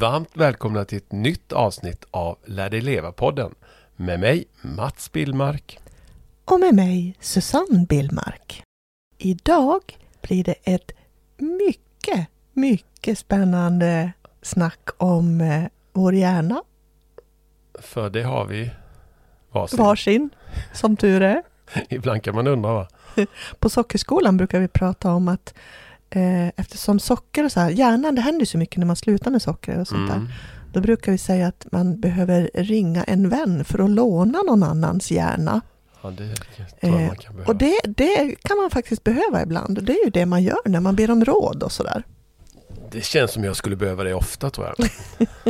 Varmt välkomna till ett nytt avsnitt av Lär dig leva-podden med mig Mats Billmark. Och med mig Susanne Billmark. Idag blir det ett mycket, mycket spännande snack om eh, vår hjärna. För det har vi varsin. Varsin, som tur är. Ibland kan man undra va? På Sockerskolan brukar vi prata om att eh, eftersom socker och så här, hjärnan, det händer så mycket när man slutar med socker och sånt där. Mm. Då brukar vi säga att man behöver ringa en vän för att låna någon annans hjärna. Ja, det Eh. Och det, det kan man faktiskt behöva ibland. Det är ju det man gör när man ber om råd och sådär. Det känns som jag skulle behöva det ofta tror jag.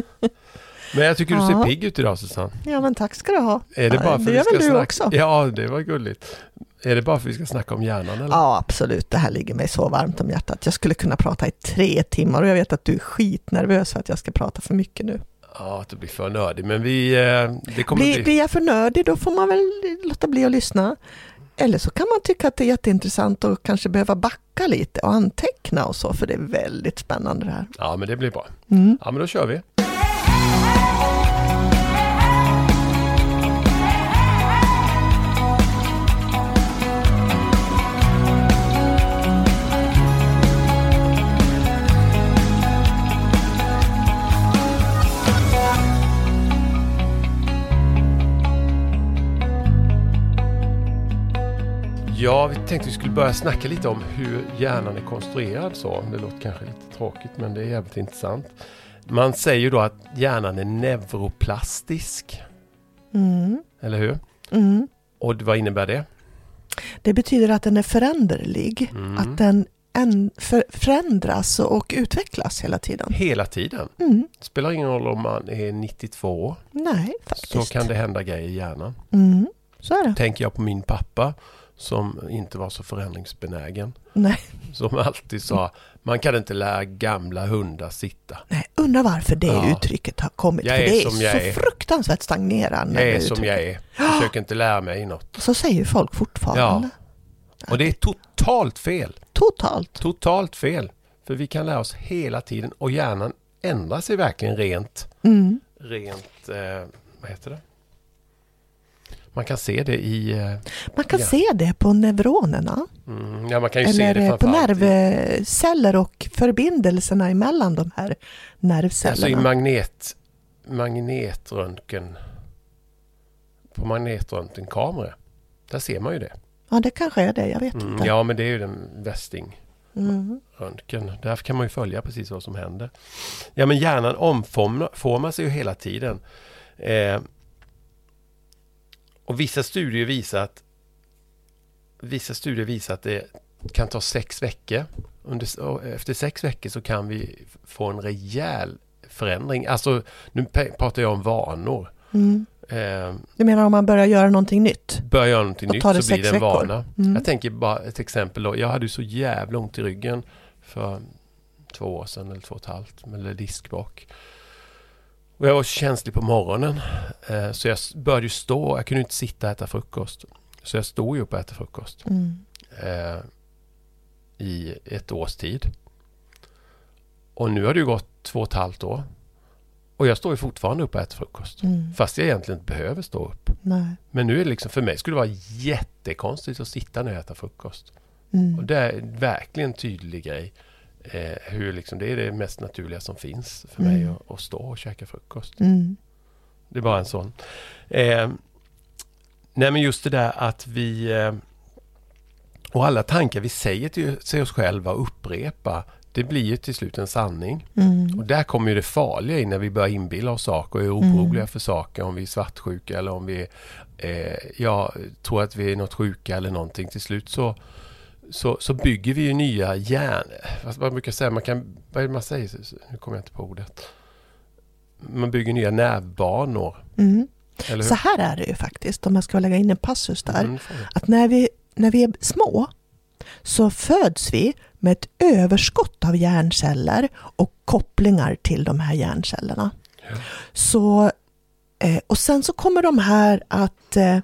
Men jag tycker du ser Ja. pigg ut idag Susanne. Ja men tack ska du ha. Är det bara för det gör väl du snacka... också? Ja, det var gulligt. Är det bara för att vi ska snacka om hjärnan eller? Ja absolut, det här ligger mig så varmt om hjärtat. Jag skulle kunna prata i tre timmar och jag vet att du är skitnervös för att jag ska prata för mycket nu. Ja, att det blir för nördigt. Men vi... eh, Det kommer Blir, bli... blir jag för nördig då får man väl låta bli att lyssna. Eller så kan man tycka att det är jätteintressant och kanske behöva backa lite och anteckna och så, för det är väldigt spännande det här. Ja, men det blir bra. Mm. Ja, men då kör vi. Ja, vi tänkte vi skulle börja snacka lite om hur hjärnan är konstruerad så. Det låter kanske lite tråkigt men det är jävligt intressant. Man säger ju då att hjärnan är neuroplastisk, Mm. eller hur? Mm. Och vad innebär det? Det betyder att den är föränderlig, Mm. att den en, för, förändras och utvecklas hela tiden. Hela tiden. Mm. Spelar ingen roll om man är 92 år, Nej, så faktiskt. kan det hända grejer i hjärnan. Mm. Så är det. Tänker jag på min pappa som inte var så förändringsbenägen. Nej. Som alltid sa, man kan inte lära gamla hundar sitta. Nej, undrar varför det Ja. uttrycket har kommit. Jag för det är så är. fruktansvärt stagnerande. Jag är som jag är. Försök inte lära mig något. Så säger folk fortfarande. Och det är totalt fel. Totalt. Totalt fel. För vi kan lära oss hela tiden och hjärnan ändrar sig verkligen rent, Mm. rent, eh, vad heter det? Man kan se det i, eh, Man kan Ja. se det på neuronerna. mm, ja man kan ju se Eller det eh, på nervceller och förbindelserna emellan de här alltså i nervcellerna. magnet, magnetröntgen, på magnetröntgenkameror. Där ser man ju det. Ja, det kanske är det. Jag vet Mm, inte. ja men det är ju den västing. Mm. röntgen. Därför kan man ju följa precis vad som händer. Ja men hjärnan omformar sig ju hela tiden. Eh, och vissa studier visar att Vissa studier visar att det kan ta sex veckor. Under, efter sex veckor så kan vi få en rejäl förändring. Alltså nu pratar jag om vanor. Mm. Eh, Du menar om man börjar göra någonting nytt? börjar jag någonting nytt så blir det en veckor. vana. Mm. Jag tänker bara ett exempel då. Jag hade ju så jävla ont i ryggen för två år sedan eller två och ett halvt. Eller diskbråck. Och jag var känslig på morgonen. Eh, så jag började stå. Jag kunde inte sitta och äta frukost. Så jag stod ju upp och äta frukost. Mm. Eh, I ett års tid. Och nu har det ju gått två och ett halvt år. Och jag står ju fortfarande upp och äter frukost. Mm. Fast jag egentligen inte behöver stå upp. Nej. Men nu är det liksom, för mig skulle det vara jättekonstigt att sitta när jag äter frukost. Mm. Och det är verkligen en tydlig grej. Eh, hur liksom, det är det mest naturliga som finns för mig Mm. att, att stå och käka frukost. Mm. Det är bara en sån. Eh, nej men just det där att vi... Eh, och alla tankar vi säger till, till oss själva och upprepa, det blir ju till slut en sanning. Mm. Och där kommer ju det farliga in när vi börjar inbilla oss saker och är oroliga för saker. Om vi är svartsjuka eller om vi eh, ja, tror att vi är något sjuka eller någonting. Till slut så, så, så bygger vi ju nya hjärn... Vad brukar säga, man kan... Vad är det man säger? Nu kommer jag inte på ordet. Man bygger nya nervbanor. Mm. Så här är det ju faktiskt, om jag ska lägga in en passus där. Mm. Att när vi, när vi är små så föds vi med ett överskott av hjärnceller och kopplingar till de här hjärncellerna. Ja. Så, eh, och sen så kommer de här att eh,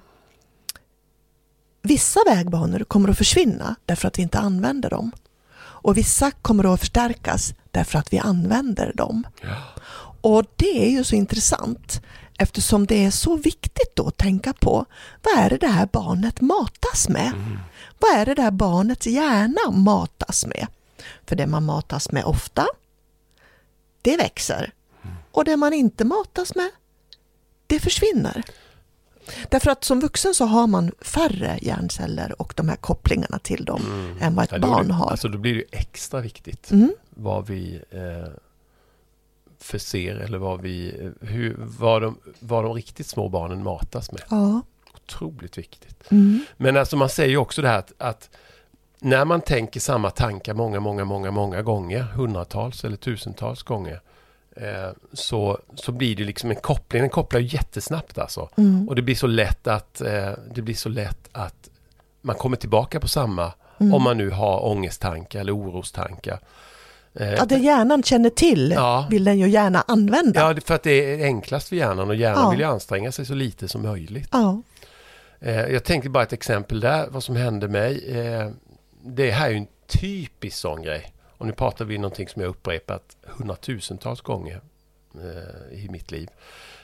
Vissa vägbanor kommer att försvinna därför att vi inte använder dem. Och vissa kommer att förstärkas därför att vi använder dem. Ja. Och det är ju så intressant eftersom det är så viktigt då att tänka på vad är det det här barnet matas med? Mm. Vad är det det här barnets hjärna matas med? För det man matas med ofta, det växer. Och det man inte matas med, det försvinner. Därför att som vuxen så har man färre hjärnceller och de här kopplingarna till dem Mm. än vad ett Ja, barn det, har. Alltså då blir det extra viktigt Mm. vad vi eh, förser eller vad vi, eh, hur, vad, de, vad de riktigt små barnen matas med. Ja. Otroligt viktigt. Mm. Men alltså man säger ju också det här att, att när man tänker samma tankar många, många, många, många gånger, hundratals eller tusentals gånger, så, så blir det liksom en koppling, den kopplar ju jättesnabbt alltså. Mm. Och det blir så lätt att, eh, det blir så lätt att man kommer tillbaka på samma, Mm. om man nu har ångesttankar eller orostankar. Eh, Ja, det hjärnan känner till Ja. vill den ju gärna använda. Ja, för att det är enklast för hjärnan och hjärnan Ja. vill ju anstränga sig så lite som möjligt. Ja. Eh, jag tänkte bara ett exempel där, vad som hände mig. Eh, det här är ju en typisk sån grej. Och nu pratar vi någonting som jag upprepat hundratusentals gånger eh, i mitt liv.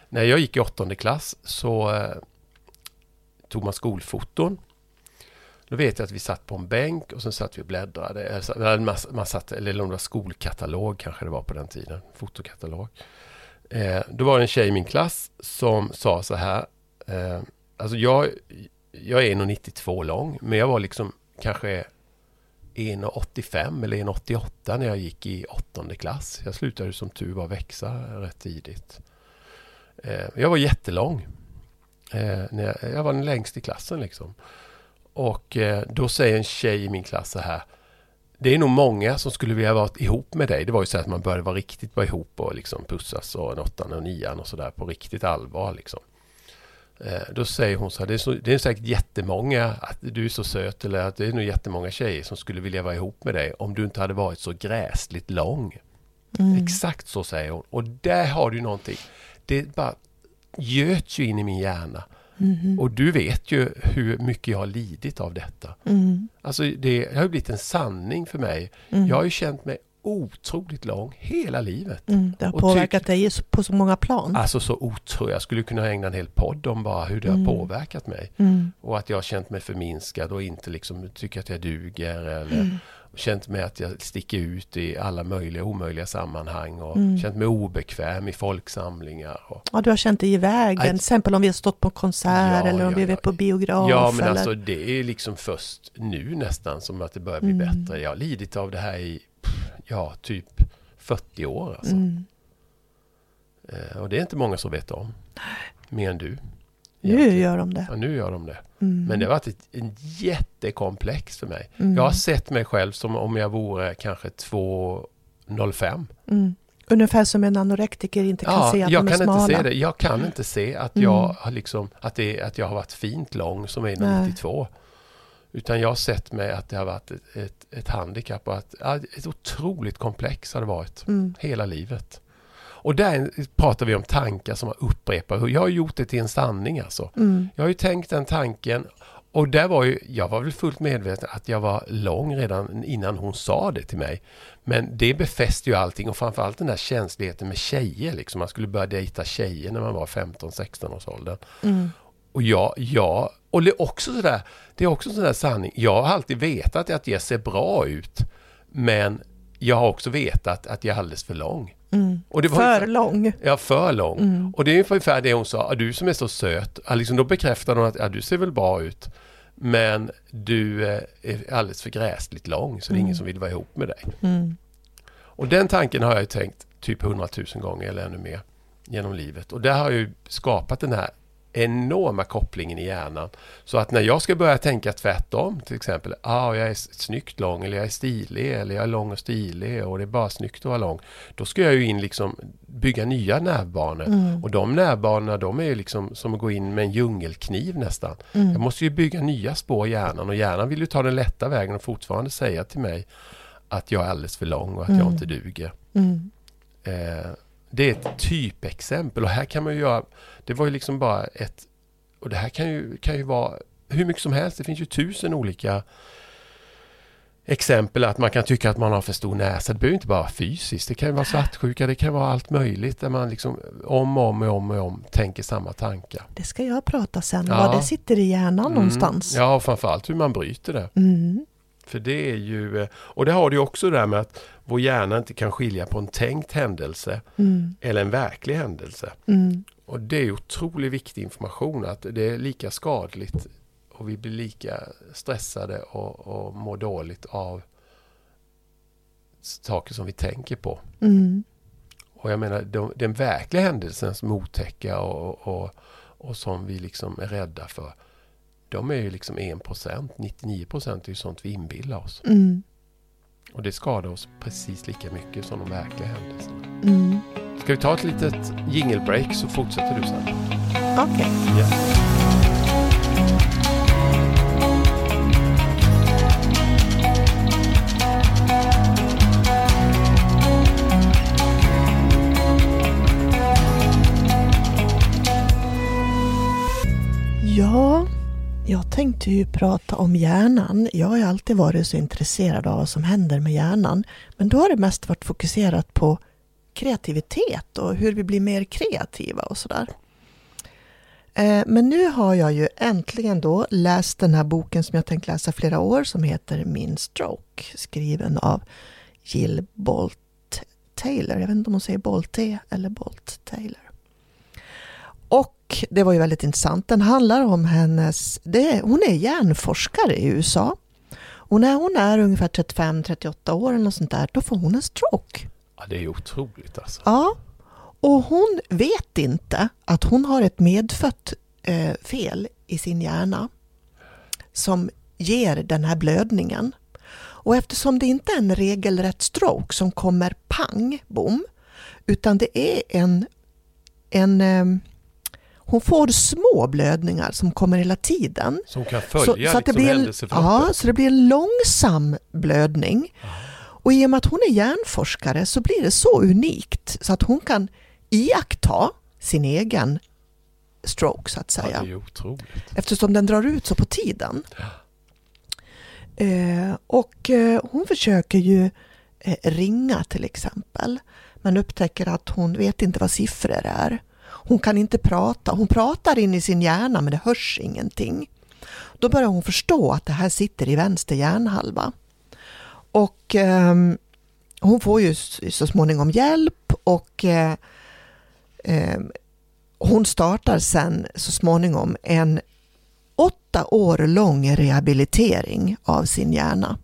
När jag gick i åttonde klass så eh, tog man skolfoton. Då vet jag att vi satt på en bänk och sen satt vi och bläddrade. Eh, eller Man, man satt, eller om det var skolkatalog kanske det var på den tiden. Fotokatalog. Eh, då var det en tjej i min klass som sa så här. Eh, alltså jag, jag är 1,92 lång men jag var liksom kanske 1,85 eller 1,88 när jag gick i åttonde klass. Jag slutade som tur var växa rätt tidigt. Eh, jag var jättelång. Eh, jag, var den längst i klassen liksom. Och eh, då säger en tjej i min klass så här. Det är nog många som skulle vilja vara ihop med dig. Det var ju så att man började vara riktigt vara ihop och liksom pussas och en åttan och nian och sådär på riktigt allvar liksom. Eh, då säger hon så här, det är, så, det är säkert jättemånga, att du är så söt eller att det är nog jättemånga tjejer som skulle vilja vara ihop med dig om du inte hade varit så gräsligt lång. Mm. Exakt så säger hon. Och där har du någonting. Det bara göts ju in i min hjärna. Mhm. Och du vet ju hur mycket jag har lidit av detta. Mm. Alltså det har ju blivit en sanning för mig. Mm. Jag har ju känt mig otroligt lång hela livet. Mm. Det har och påverkat dig på så många plan. Alltså så otroligt. Jag skulle kunna ägna en hel podd om bara hur det Mm. har påverkat mig. Mm. Och att jag har känt mig förminskad och inte liksom tycker att jag duger. Eller Mm. känt mig att jag sticker ut i alla möjliga omöjliga sammanhang. Och Mm. känt mig obekväm i folksamlingar. Och, Ja, du har känt dig i vägen, till exempel om vi har stått på konsert Ja, eller om ja, vi är ja. på biograf. ja men eller... alltså det är liksom först nu nästan som att det börjar bli Mm. bättre. Jag har lidit av det här i, ja typ 40 år alltså. mm. Eh, Och det är inte många som vet om. Mer än du. Nu egentligen. gör de det. Ja, nu gör de det. Mm. Men det har varit ett, en jättekomplex för mig. Mm. Jag har sett mig själv som om jag vore kanske 2,05. Mm. Ungefär som en anorektiker inte kan Ja, se att jag de är kan smala. inte se det. Jag kan inte se att Mm. jag har liksom, att, det, att jag har varit fint lång som är Nej. 92. Utan jag har sett mig att det har varit ett, ett, ett handikapp och att ett otroligt komplex har det varit. Mm. Hela livet. Och där pratar vi om tankar som har upprepat. Jag har gjort det till en sanning alltså. Mm. Jag har ju tänkt den tanken och där var ju, jag var väl fullt medveten att jag var lång redan innan hon sa det till mig. Men det befäste ju allting och framförallt den där känsligheten med tjejer. Liksom. Man skulle börja dejta tjejer när man var 15-16 års åldern. Mm. Och jag, jag, och det är också sådär, det är också en sån där sanning. Jag har alltid vetat att jag ser bra ut. Men jag har också vetat att jag är alldeles för lång. Mm. Och det var För ungefär- lång. Ja, för lång. Mm. Och det är ungefär det hon sa, "Ah, du som är så söt. Liksom, då bekräftade hon att ja, du ser väl bra ut. Men du eh, är alldeles för gräsligt lång så det är ingen Mm. som vill vara ihop med dig. Mm. Och den tanken har jag tänkt typ hundratusen gånger eller ännu mer genom livet. Och där har jag ju skapat den här enorma kopplingen i hjärnan. Så att när jag ska börja tänka tvärtom, till exempel, ah, jag är snyggt lång eller jag är stilig eller jag är lång och stilig och det är bara snyggt att vara lång. Då ska jag ju in liksom bygga nya nervbanor. Mm. Och de nervbanorna de är ju liksom som att gå in med en djungelkniv nästan. Jag Mm. måste ju bygga nya spår i hjärnan och hjärnan vill ju ta den lätta vägen och fortfarande säga till mig att jag är alldeles för lång och att jag Mm. inte duger. Mm. Eh, det är ett typexempel och här kan man ju göra, det var ju liksom bara ett, och det här kan ju, kan ju vara hur mycket som helst, det finns ju tusen olika exempel att man kan tycka att man har för stor näsa. Det behöver inte bara vara fysiskt. Det kan ju vara svartsjuka, det kan vara allt möjligt där man liksom om och om och om, och om tänker samma tankar. Det ska jag prata sen, Ja. var det sitter i hjärnan Mm. någonstans. Ja, och framförallt hur man bryter det. Mm. För det är ju, eh, och det har du också det där med att vår hjärna inte kan skilja på en tänkt händelse Mm. eller en verklig händelse. Mm. Och det är otroligt viktig information att det är lika skadligt och vi blir lika stressade och, och mår dåligt av saker som vi tänker på. Mm. Och jag menar de, den verkliga händelsen som är otäcka och, och, och som vi liksom är rädda för. De är ju liksom 1%, 99% är ju sånt vi inbillar oss. Mm. Och det skadar oss precis lika mycket som de verkliga händelserna. Mm. Ska vi ta ett litet jingle break så fortsätter du sen. Okej. Ja. Ja, tänkte ju prata om hjärnan. Jag har ju alltid varit så intresserad av vad som händer med hjärnan. Men då har det mest varit fokuserat på kreativitet och hur vi blir mer kreativa och sådär. Eh, men nu har jag ju äntligen då läst den här boken som jag tänkt läsa flera år som heter Min stroke, skriven av Jill Bolt Taylor. Jag vet inte om hon säger Bolte eller Bolt Taylor. Det var ju väldigt intressant. Den handlar om hennes... Det, hon är hjärnforskare i USA. Och när hon är ungefär 35-38 år eller något sånt där, då får hon en stroke. ja, det är otroligt alltså. Ja. Och hon vet inte att hon har ett medfött eh, fel i sin hjärna som ger den här blödningen. Och eftersom det inte är en regelrätt stroke som kommer pang, bom, utan det är en, en eh, hon får små blödningar som kommer hela tiden. Som kan följa så, att det liksom blir en, ja, så det blir en långsam blödning. Och i och med att hon är hjärnforskare så blir det så unikt så att hon kan iaktta sin egen stroke så att Ja, säga. det är otroligt. Eftersom den drar ut så på tiden. Eh, och eh, hon försöker ju eh, ringa till exempel. Men upptäcker att hon vet inte vad siffror är. Hon kan inte prata. Hon pratar in i sin hjärna men det hörs ingenting. Då börjar hon förstå att det här sitter i vänster hjärnhalva. Och eh, hon får ju så småningom hjälp och eh, eh, hon startar sen så småningom en åtta år lång rehabilitering av sin hjärna.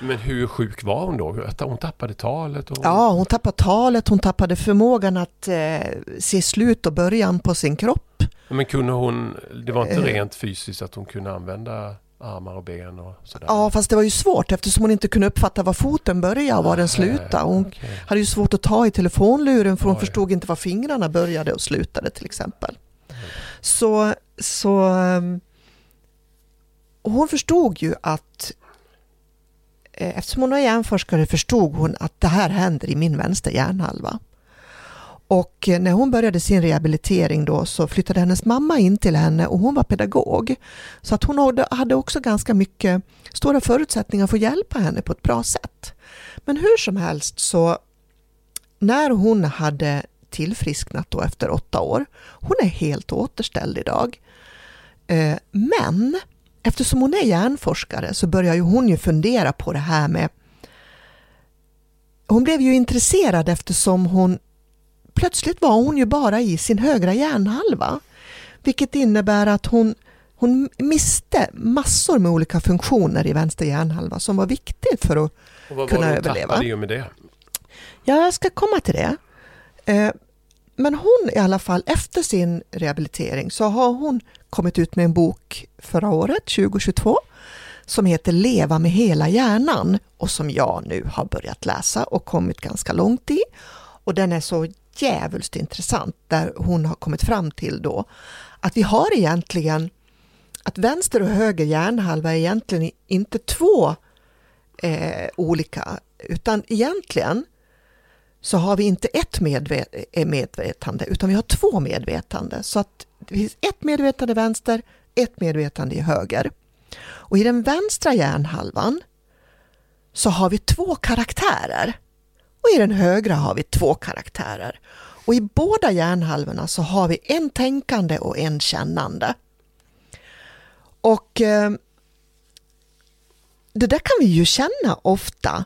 Men hur sjuk var hon då? Hon tappade talet? Och... Ja, hon tappade talet, hon tappade förmågan att eh, se slut och början på sin kropp. Men kunde hon, det var inte Eh. rent fysiskt att hon kunde använda armar och ben och sådär? Ja, fast det var ju svårt eftersom hon inte kunde uppfatta var foten började och var den slutade. Hon Okej. hade ju svårt att ta i telefonluren för hon Oj. förstod inte var fingrarna började och slutade till exempel. Så, så ehm, och hon förstod ju att Eh, eftersom hon är hjärnforskare förstod hon att det här händer i min vänster hjärnhalva. Och eh, när hon började sin rehabilitering då så flyttade hennes mamma in till henne och hon var pedagog. Så att hon hade- också ganska mycket stora förutsättningar för att hjälpa henne på ett bra sätt. Men hur som helst så när hon hade tillfrisknat då efter åtta år, hon är helt återställd idag. Eh, men eftersom hon är hjärnforskare så börjar ju hon ju fundera på det här med hon blev ju intresserad eftersom hon plötsligt var hon ju bara i sin högra hjärnhalva. Vilket innebär att hon, hon miste massor med olika funktioner i vänster hjärnhalva som var viktigt för att Och vad kunna var det hon överleva. tappade i och med det? Ja, jag ska komma till det. Eh, Men hon i alla fall, efter sin rehabilitering så har hon kommit ut med en bok förra året, 2022, som heter Leva med hela hjärnan och som jag nu har börjat läsa och kommit ganska långt i. Och den är så djävulskt intressant där hon har kommit fram till då att vi har egentligen att vänster och höger hjärnhalva är egentligen inte två eh, olika utan egentligen så har vi inte ett medve- eh, medvetande utan vi har två medvetande. Så att det finns ett medvetande vänster, ett medvetande i höger. Och i den vänstra hjärnhalvan så har vi två karaktärer. Och i den högra har vi två karaktärer. Och i båda hjärnhalvorna så har vi en tänkande och en kännande. Och eh, det där kan vi ju känna ofta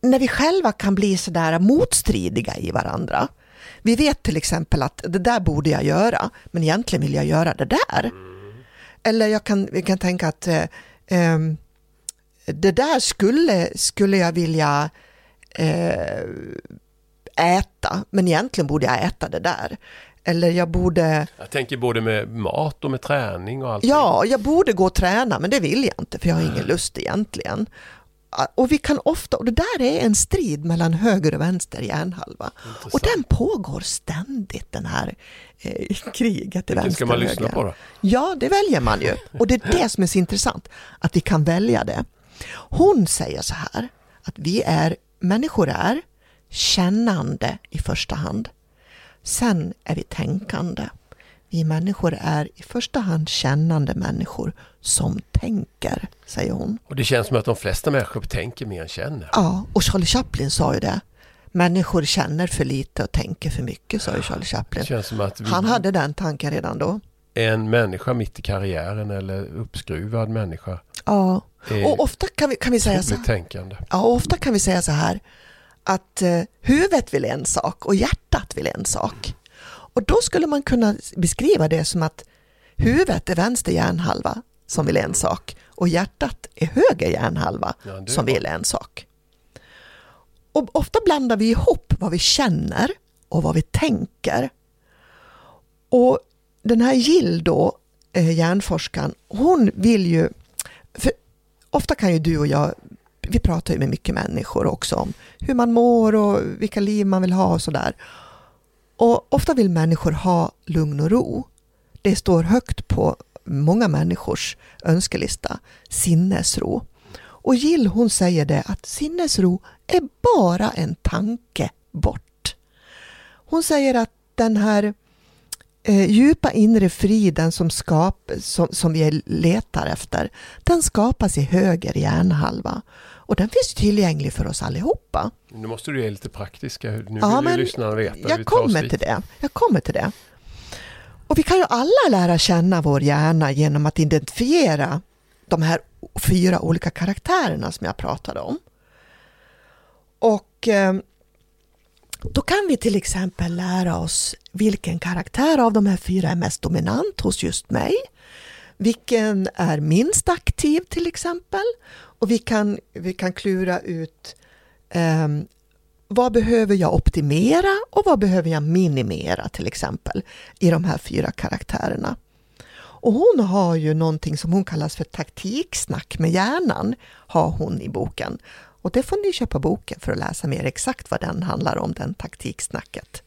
när vi själva kan bli sådär motstridiga i varandra. Vi vet till exempel att det där borde jag göra, men egentligen vill jag göra det där. Eller jag kan, vi kan tänka att eh, eh, det där skulle, skulle jag vilja eh, äta, men egentligen borde jag äta det där. Eller jag borde... Jag tänker både med mat och med träning och allt. Ja, jag borde gå och träna, men det vill jag inte, för jag har ingen lust egentligen. Och vi kan ofta, och det där är en strid mellan höger och vänster hjärnhalva. Intressant. Och den pågår ständigt, den här eh, kriget Vilken vänster ska man lyssna på då? Ja, det väljer man ju. Och det är det som är så intressant, att vi kan välja det. Hon säger så här, att vi är, människor är kännande i första hand. Sen är vi tänkande. Vi människor är i första hand kännande människor som tänker, säger hon. Och det känns som att de flesta människor tänker mer än känner. Ja, och Charlie Chaplin sa ju det. Människor känner för lite och tänker för mycket, sa ju Charlie Chaplin. känns som att vi Han hade den tanken redan då. en människa mitt i karriären eller uppskruvad människa Ja, och ofta kan vi, kan vi säga så otroligt tänkande. Ja, ofta kan vi säga så här att eh, huvudet vill en sak och hjärtat vill en sak. Och då skulle man kunna beskriva det som att huvudet är vänster hjärnhalva som vill en sak och hjärtat är höger hjärnhalva Ja, som vill en sak. Och ofta blandar vi ihop vad vi känner och vad vi tänker. Och den här Jill då, eh, hjärnforskaren, hon vill ju... För ofta kan ju du och jag, vi pratar ju med mycket människor också om hur man mår och vilka liv man vill ha och sådär. Och ofta vill människor ha lugn och ro. Det står högt på många människors önskelista, sinnesro. Och Jill hon säger det att sinnesro är bara en tanke bort. Hon säger att den här eh, djupa inre friden som, skap, som, som vi letar efter, den skapas i höger hjärnhalva. Och den finns tillgänglig för oss allihopa. Nu måste du ge lite praktiska. Nu vill Ja, ju men lyssnarna veta. Jag kommer dit. till det. Jag kommer till det. Och vi kan ju alla lära känna vår hjärna genom att identifiera de här fyra olika karaktärerna som jag pratade om. Och eh, då kan vi till exempel lära oss vilken karaktär av de här fyra är mest dominant hos just mig. Vilken är minst aktiv till exempel. Och vi kan, vi kan klura ut ehm, vad behöver jag optimera och vad behöver jag minimera till exempel i de här fyra karaktärerna. Och hon har ju någonting som hon kallas för taktiksnack med hjärnan, har hon i boken. Och det får ni köpa boken för att läsa mer exakt vad den handlar om, den taktiksnacket.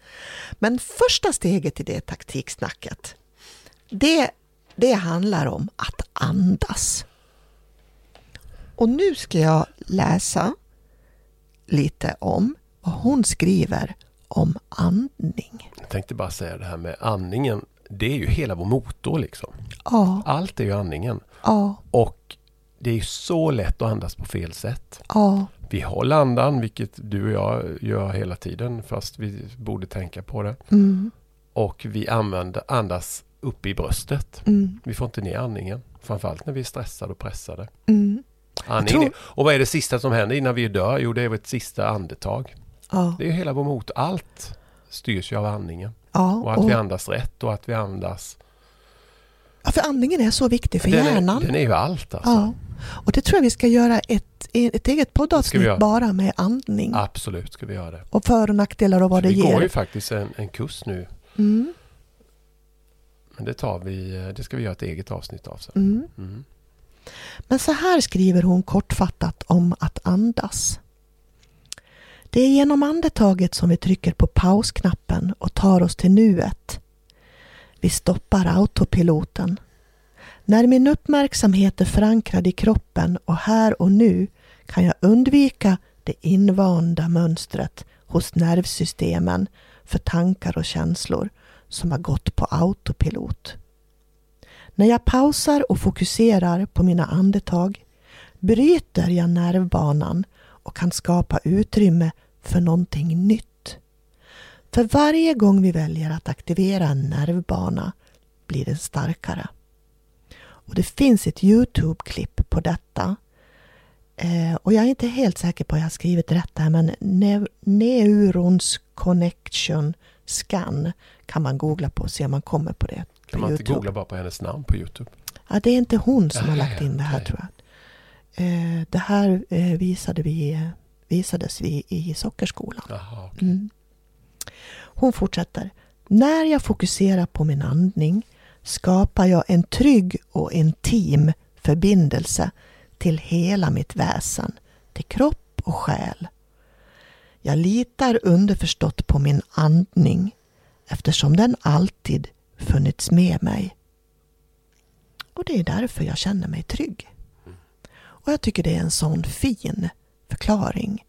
Men första steget i det taktiksnacket, det, det handlar om att andas. Och nu ska jag läsa lite om vad hon skriver om andning. Jag tänkte bara säga det här med andningen. Det är ju hela vår motor liksom. Ja, Allt är ju andningen. ja, Och det är så lätt att andas på fel sätt. ja, Vi håller andan, vilket du och jag gör hela tiden, fast vi borde tänka på det. mm, Och vi använder, andas upp i bröstet. mm, Vi får inte ner andningen. Framförallt när vi är stressade och pressade. mm, Andningen tror- och vad är det sista som händer innan vi dör? Jo, det är vårt sista andetag. Ja, Det är ju hela vår motor. Allt styrs ju av andningen. ja. Och att Och, vi andas rätt och att vi andas... ja, för andningen är så viktig för den, hjärnan. är, den är ju allt alltså. Ja, och det tror jag vi ska göra ett, ett eget poddavsnitt bara med andning. Absolut ska vi göra det. Och för och nackdelar och vad det vi går ju ger. faktiskt en, en kurs nu. Mm, Men det tar vi, det ska vi göra ett eget avsnitt av sen. mm. Mm. Men så här skriver hon kortfattat om att andas. Det är genom andetaget som vi trycker på pausknappen och tar oss till nuet. Vi stoppar autopiloten. När min uppmärksamhet är förankrad i kroppen och här och nu kan jag undvika det invanda mönstret hos nervsystemen för tankar och känslor som har gått på autopilot. När jag pausar och fokuserar på mina andetag bryter jag nervbanan och kan skapa utrymme för någonting nytt. För varje gång vi väljer att aktivera en nervbana blir den starkare. Och Det finns ett Youtube-klipp på detta. Eh, och jag är inte helt säker på att jag har skrivit rätt här men ne Neurons Connection Scan kan man googla på och se om man kommer på det. På Kan man YouTube. inte googla bara på hennes namn på Youtube? Ja, det är inte hon som har Nej, lagt in det här okej. tror jag. Eh, det här eh, visade vi, visades vi i sockerskolan. Jaha, okej. Mm. Hon fortsätter. När jag fokuserar på min andning skapar jag en trygg och intim förbindelse till hela mitt väsen, till kropp och själ. Jag litar underförstått på min andning eftersom den alltid funnits med mig. Och det är därför jag känner mig trygg. Och jag tycker det är en sån fin förklaring.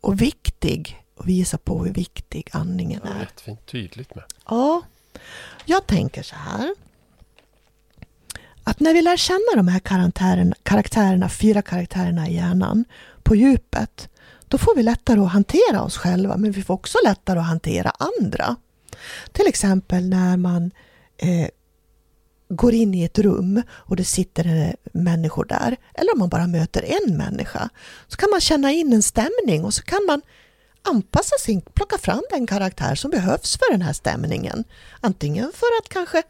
Och viktig och visa på hur viktig andningen Ja, är. jättefint, tydligt med. Ja, jag tänker så här. Att när vi lär känna de här karaktärerna, karaktärerna, fyra karaktärerna i hjärnan på djupet, då får vi lättare att hantera oss själva, men vi får också lättare att hantera andra. Till exempel när man eh, går in i ett rum och det sitter människor där, eller om man bara möter en människa, så kan man känna in en stämning och så kan man anpassa sin, plocka fram den karaktär som behövs för den här stämningen. Antingen för att kanske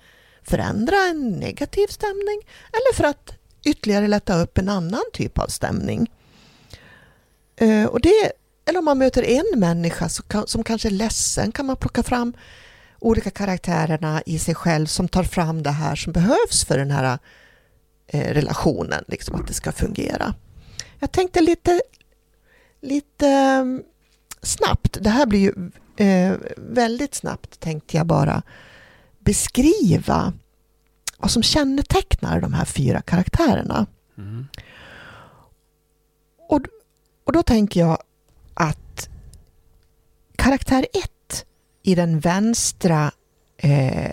förändra en negativ stämning eller för att ytterligare lätta upp en annan typ av stämning. Eh, och det, eller om man möter en människa som kanske är ledsen kan man plocka fram olika karaktärerna i sig själv som tar fram det här som behövs för den här eh, relationen, liksom att det ska fungera. Jag tänkte lite, lite mm, snabbt, det här blir ju eh, väldigt snabbt tänkte jag bara beskriva vad som kännetecknar de här fyra karaktärerna. Mm. Och, och då tänker jag att karaktär ett i den vänstra eh,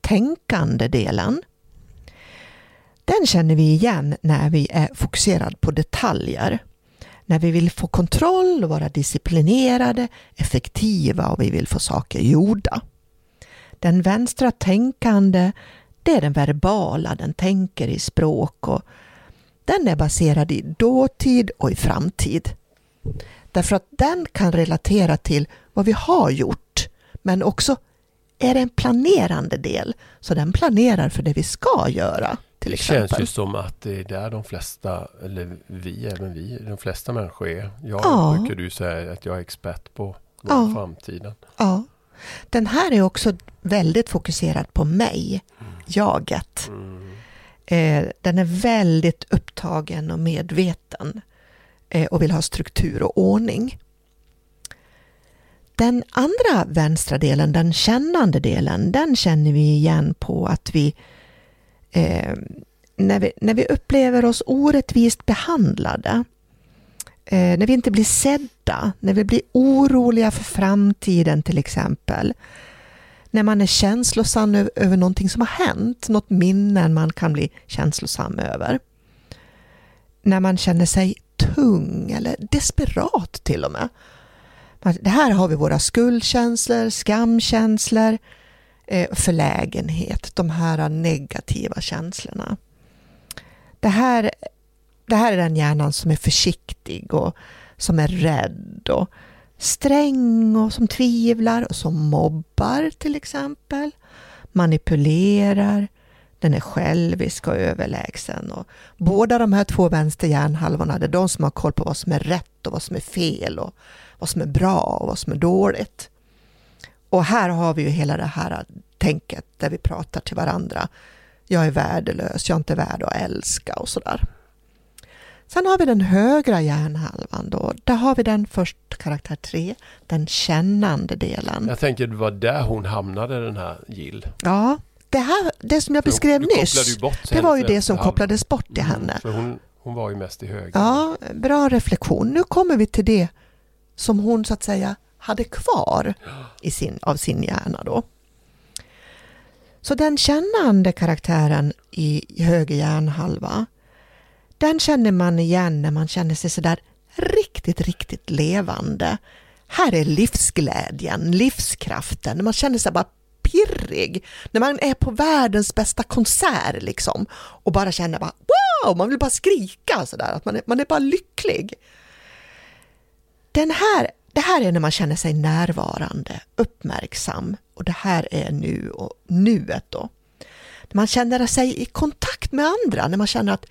tänkande delen den känner vi igen när vi är fokuserade på detaljer. När vi vill få kontroll och vara disciplinerade, effektiva och vi vill få saker gjorda. Den vänstra tänkande, det är den verbala, den tänker i språk och den är baserad i dåtid och i framtid. Därför att den kan relatera till vad vi har gjort, men också är det en planerande del. Så den planerar för det vi ska göra. Till Det exempel. känns ju som att det är där de flesta, eller vi, även vi, de flesta människor är. Jag Ja. brukar du säga att jag är expert på Ja. framtiden. Ja. Den här är också väldigt fokuserad på mig, jaget. Mm. Eh, den är väldigt upptagen och medveten eh, och vill ha struktur och ordning. Den andra vänstra delen, den kännande delen, den känner vi igen på att vi eh, när, vi när vi upplever oss orättvist behandlade, eh, när vi inte blir sedda, när vi blir oroliga för framtiden till exempel, när man är känslosam över, över någonting som har hänt, något minne man kan bli känslosam över. När man känner sig tung eller desperat till och med. Det här har vi våra skuldkänslor, skamkänslor, eh, förlägenhet, de här negativa känslorna. Det här, det här är den hjärnan som är försiktig och som är rädd och sträng och som tvivlar och som mobbar till exempel. Manipulerar. Den är självisk och överlägsen. Och båda de här två vänster hjärnhalvorna det är de som har koll på vad som är rätt och vad som är fel och vad som är bra och vad som är dåligt. Och här har vi ju hela det här tänket där vi pratar till varandra. Jag är värdelös, jag är inte värd att älska och sådär. Sen har vi den högra hjärnhalvan då. Där har vi den först karaktär 3, den kännande delen. Jag tänker det var där hon hamnade den här Jill. Ja, det, här, det som jag beskrev Du kopplade nyss, det var ju det som kopplades bort i Mm, henne. För hon, hon var ju mest i höger. Ja, bra reflektion. Nu kommer vi till det som hon så att säga hade kvar i sin, av sin hjärna då. Så den kännande karaktären i höger hjärnhalva, Den känner man igen när man känner sig sådär riktigt, riktigt levande. Här är livsglädjen, livskraften, när man känner sig bara pirrig. När man är på världens bästa konsert liksom och bara känner bara wow, man vill bara skrika sådär, att man är, man är bara lycklig. Den här, det här är när man känner sig närvarande, uppmärksam och det här är nu och nuet då. När man känner sig i kontakt med andra, när man känner att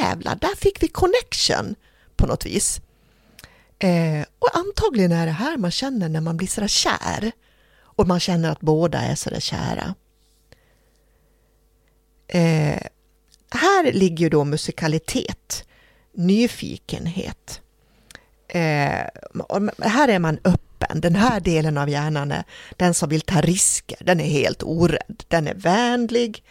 jävlar, där fick vi connection på något vis. Eh, och antagligen är det här man känner när man blir sådär kär och man känner att båda är sådär kära. Eh, här ligger ju då musikalitet, nyfikenhet. Eh, här är man öppen. Den här delen av hjärnan är den som vill ta risker. Den är helt orädd. Den är vänlig.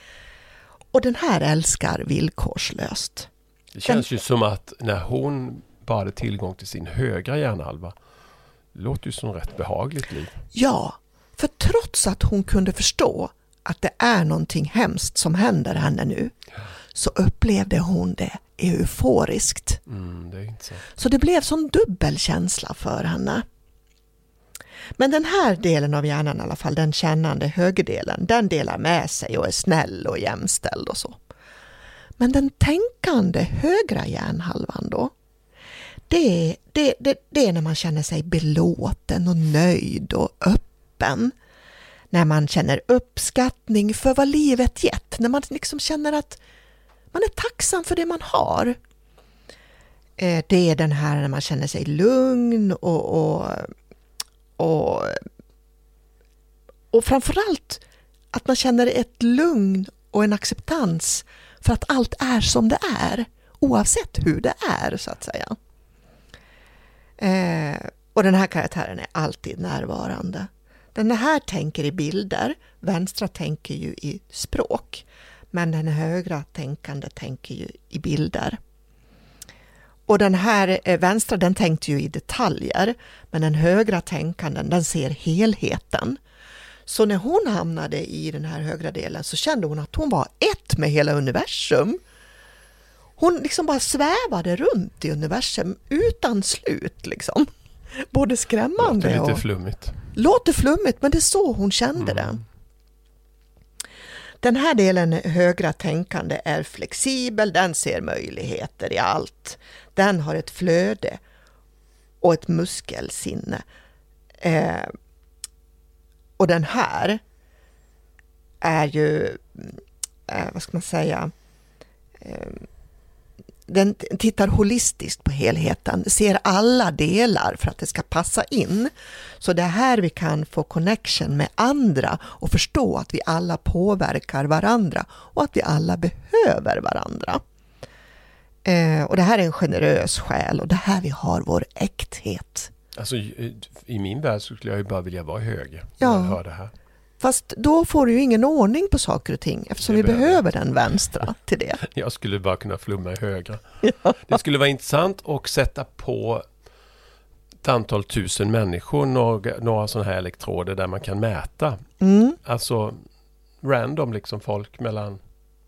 Och den här älskar villkorslöst. Det känns den, ju som att när hon bara hade tillgång till sin högra hjärnhalva. Det låter ju som rätt behagligt liv. Ja, för trots att hon kunde förstå att det är någonting hemskt som händer henne nu så upplevde hon det euforiskt. Mm, det så. så det blev sån dubbel känsla för henne. Men den här delen av hjärnan i alla fall, den kännande högerdelen, den delar med sig och är snäll och jämställd och så. Men den tänkande högra hjärnhalvan då, det, det, det, det är när man känner sig belåten och nöjd och öppen. När man känner uppskattning för vad livet gett, när man liksom känner att man är tacksam för det man har. Eh, det är den här när man känner sig lugn och, och, och, och framförallt att man känner ett lugn och en acceptans för att allt är som det är, oavsett hur det är så att säga. Eh, och den här karaktären är alltid närvarande. Den här tänker i bilder, vänstra tänker ju i språk. Men den högra tänkande tänker ju i bilder. Och den här eh, vänstra den tänkte ju i detaljer, men den högra tänkanden den ser helheten. Så när hon hamnade i den här högra delen så kände hon att hon var ett med hela universum. Hon liksom bara svävade runt i universum utan slut liksom. Både skrämmande Låter lite och... flummigt. Låter flummigt, men det är så hon kände mm. det. Den här delen högra tänkande är flexibel, den ser möjligheter i allt. Den har ett flöde och ett muskelsinne. Eh, och den här är ju, eh, vad ska man säga, eh, den tittar holistiskt på helheten, ser alla delar för att det ska passa in. Så det är här vi kan få connection med andra och förstå att vi alla påverkar varandra och att vi alla behöver varandra. Eh, och det här är en generös själ och det här vi har vår äkthet. Alltså i min värld så skulle jag ju bara vilja vara. Ja. När jag hör det här. Fast då får du ju ingen ordning på saker och ting eftersom vi behöver den vänstra till det. Jag skulle bara kunna flumma i högra. Ja. Det skulle vara intressant att sätta på ett antal tusen människor några, några sådana här elektroder där man kan mäta. Mm. Alltså random liksom folk mellan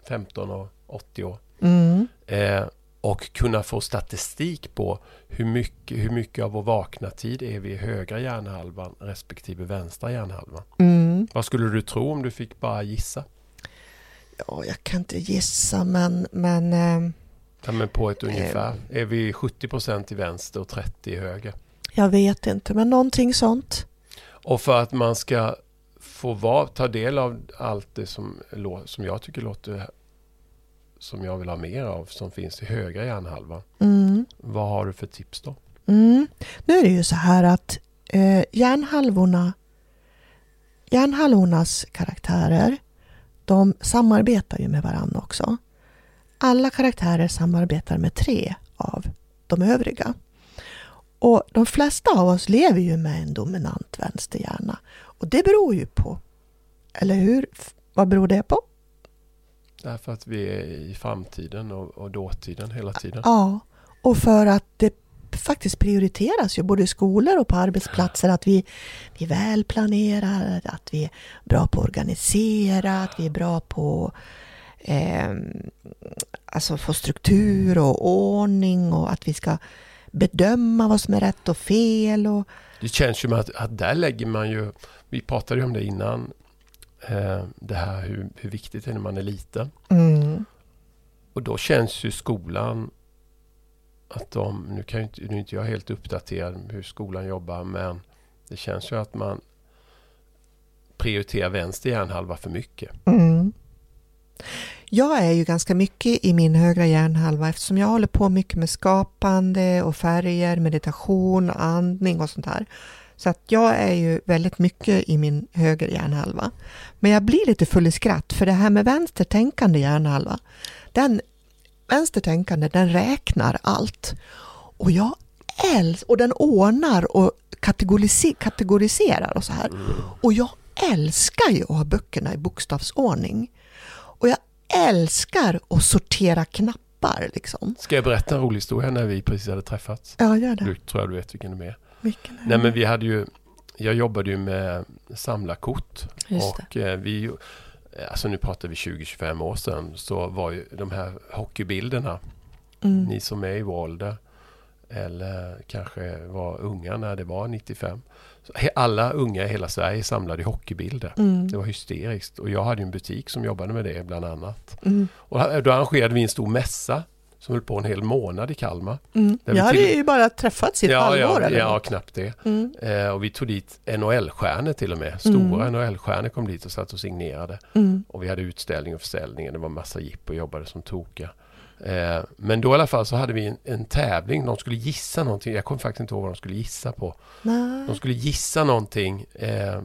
15 och 80 år. Mm. Eh, och kunna få statistik på hur mycket, hur mycket av vår vakna tid är vi i högra hjärnhalvan respektive vänstra hjärnhalvan. Mm. Vad skulle du tro om du fick bara gissa? Ja, jag kan inte gissa men... men eh, ja, men på ett ungefär. Eh, är vi 70% i vänster och 30 i höger? Jag vet inte, men någonting sånt. Och för att man ska få var, ta del av allt det som, som jag tycker låter som jag vill ha mer av som finns i högra hjärnhalvan. Mm. Vad har du för tips då? Mm. Nu är det ju så här att eh, hjärnhalvorna, hjärnhalvornas karaktärer, de samarbetar ju med varandra också. Alla karaktärer samarbetar med tre av de övriga. Och de flesta av oss lever ju med en dominant vänsterhjärna. Och det beror ju på, eller hur? Vad beror det på? Därför att vi är i framtiden och, och dåtiden hela tiden. Ja, och för att det faktiskt prioriteras ju både i skolor och på arbetsplatser att vi, vi är välplanerade, att vi är bra på att organisera, att vi är bra på eh, alltså få struktur och ordning och att vi ska bedöma vad som är rätt och fel. Och... Det känns ju som att, att där lägger man ju, vi pratade ju om det innan, eh, det här hur, hur viktigt det är när man är liten. Mm. Och då känns ju skolan att de, nu, kan ju inte, nu är inte jag helt uppdaterad hur skolan jobbar, men det känns ju att man prioriterar vänster hjärnhalva för mycket. Mm. Jag är ju ganska mycket i min högra hjärnhalva eftersom jag håller på mycket med skapande och färger, meditation, andning och sånt där. Så att jag är ju väldigt mycket i min höger hjärnhalva. Men jag blir lite full i skratt för det här med vänster tänkande hjärnhalva, den vänstertänkande den räknar allt. Och jag älskar, och den ordnar och kategoriserar och så här. Och jag älskar ju att ha böckerna i bokstavsordning. Och jag älskar att sortera knappar. Liksom. Ska jag berätta en rolig historia när vi precis hade träffats? Ja, gör det. Du tror jag du vet vilken det är. Vilken är Nej men vi hade ju, jag jobbade ju med samlarkort. Just och eh, vi, alltså nu pratar vi 20-25 år sedan, så var ju de här hockeybilderna, Mm. ni som är i vår ålder, eller kanske var unga när det var 95. Så he- alla unga i hela Sverige samlade hockeybilder. Mm. Det var hysteriskt. Och jag hade en butik som jobbade med det bland annat. Mm. Och då arrangerade vi en stor mässa som höll på en hel månad i Kalmar. Mm. Vi hade till- ju bara träffats i ett ja, halvår ja, eller ja, knappt det. Mm. Eh, och vi tog dit NHL-stjärnor till och med. Stora Mm. NHL-stjärnor kom dit och satt och signerade. Mm. Och vi hade utställning och försäljning. Det var massa jipp och jobbade som tokiga. Eh, men då i alla fall så hade vi en, en tävling. De skulle gissa någonting. Jag kommer faktiskt inte ihåg vad de skulle gissa på. Nej. De skulle gissa någonting. Eh,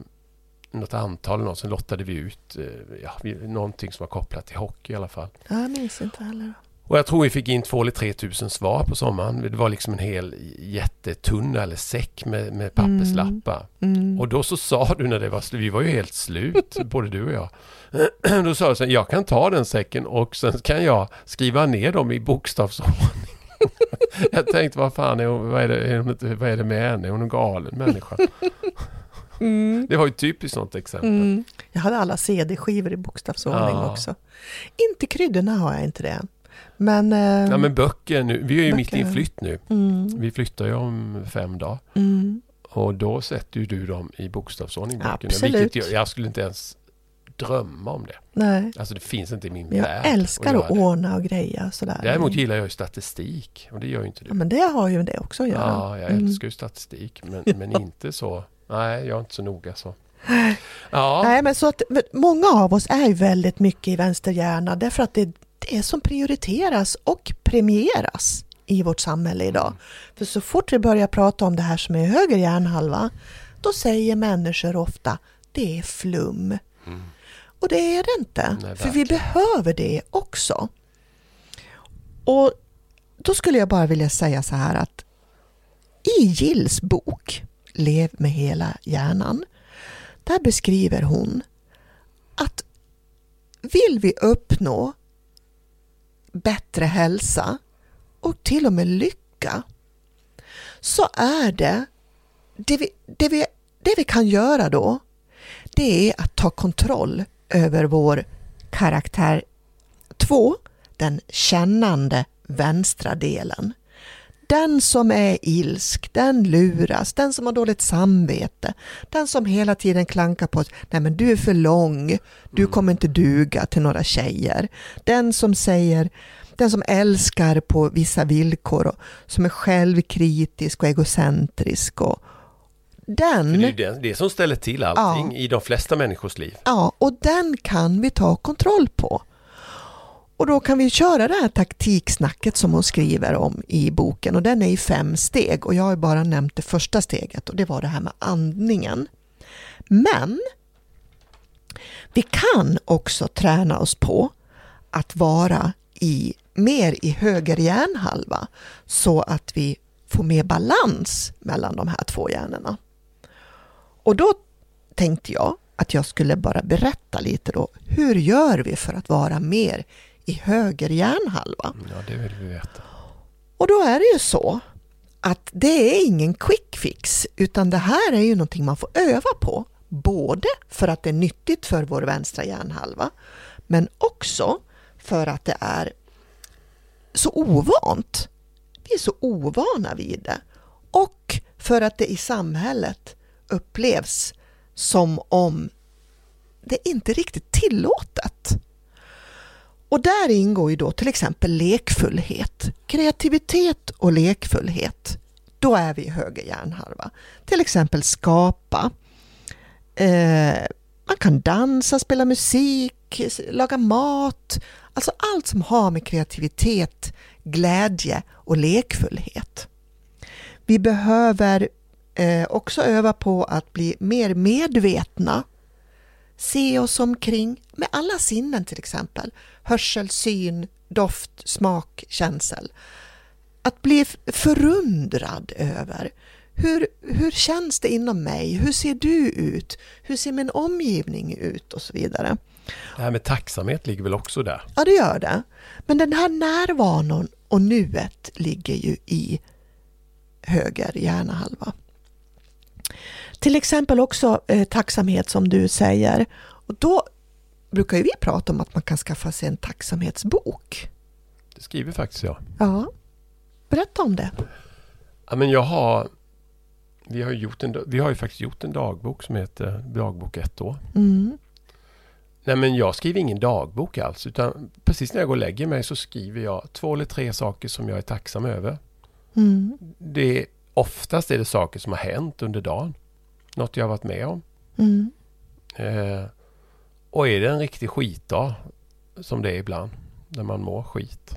något antal eller något. Sen lottade vi ut eh, ja, någonting som var kopplat till hockey i alla fall. Jag minns inte heller. Och jag tror vi fick in två eller tre tusen svar på sommaren. Det var liksom en hel jättetunna eller säck med, med papperslappar. Mm. Och då så sa du när det var slut, vi var ju helt slut, både du och jag. Då sa du så här, jag kan ta den säcken och sen kan jag skriva ner dem i bokstavsordning. Jag tänkte, vad fan är hon, vad är det, är hon inte, vad är det med henne? Är hon en galen människa? Mm. Det var ju typiskt sånt exempel. Mm. Jag hade alla CD-skivor i bokstavsordning Ja. också. Inte kryddorna har jag inte det. Men... Eh, Ja men böcker nu, vi är ju mitt i en Böcker. flytt nu. mm, Vi flyttar ju om fem dagar. mm, Och då sätter ju du dem i bokstavsordning. Absolut. Vilket jag, jag skulle inte ens drömma om det. nej. Alltså det finns inte i min Men jag värld. älskar att det. ordna och greja sådär. Däremot gillar jag ju statistik och det gör ju inte du. Ja, men det har ju det också att göra. Ja, jag Mm. älskar ju statistik men, men inte så. Nej, jag är inte så noga så. Ja, Nej, men så att många av oss är ju väldigt mycket i vänsterhjärna därför att det är det som prioriteras och premieras i vårt samhälle idag. För så fort vi börjar prata om det här som är höger hjärnhalva, då säger människor ofta det är flum. Mm. Och det är det inte, Nej, för vi behöver det också. Och då skulle jag bara vilja säga så här att i Gills bok Lev med hela hjärnan, där beskriver hon att vill vi uppnå bättre hälsa och till och med lycka så är det det vi, det vi, det vi kan göra då det är att ta kontroll över vår karaktär 2, den kännande vänstra delen. Den som är ilsk, den luras, den som har dåligt samvete, den som hela tiden klankar på att nej men du är för lång, du kommer inte duga till några tjejer. Den som säger, den som älskar på vissa villkor och som är självkritisk och egocentrisk och för den, det är ju det, det som ställer till allting i de flesta människors liv. ja, och den kan vi ta kontroll på. Och då kan vi köra det här taktiksnacket som hon skriver om i boken. Och den är i fem steg. Och jag har bara nämnt det första steget. Och det var det här med andningen. Men vi kan också träna oss på att vara i, mer i höger hjärnhalva. Så att vi får mer balans mellan de här två hjärnorna. Och då tänkte jag att jag skulle bara berätta lite då, hur gör vi för att vara mer i höger hjärnhalva? Ja, det vill vi veta. Och då är det ju så att det är ingen quick fix, utan det här är ju någonting man får öva på. Både för att det är nyttigt för vår vänstra hjärnhalva, men också för att det är så ovant. Vi är så ovana vid det. Och för att det i samhället upplevs som om det inte är riktigt tillåtet. Och där ingår ju då till exempel lekfullhet, kreativitet och lekfullhet. Då är vi i höger hjärnhalva. Till exempel skapa. Eh, man kan dansa, spela musik, laga mat. Alltså allt som har med kreativitet, glädje och lekfullhet. Vi behöver eh, också öva på att bli mer medvetna. Se oss omkring med alla sinnen till exempel. Hörsel, syn, doft, smak, känsel. Att bli förundrad över hur, hur känns det inom mig? Hur ser du ut? Hur ser min omgivning ut? Och så vidare. Det här med tacksamhet ligger väl också där? Ja, det gör det. Men den här närvaron och nuet ligger ju i höger hjärnahalva. Till exempel också eh, tacksamhet som du säger. Och då brukar ju vi prata om att man kan skaffa sig en tacksamhetsbok. Det skriver faktiskt jag. Ja, berätta om det. Ja, men jag har, vi, har gjort en, vi har ju faktiskt gjort en dagbok som heter Dagbok ett år. Mm. Nej men jag skriver ingen dagbok alls utan precis när jag går och lägger mig så skriver jag två eller tre saker som jag är tacksam över. Mm. Det, oftast är det saker som har hänt under dagen. Något jag har varit med om. Mm. Eh, och är det en riktig skitdag, som det är ibland, när man mår skit,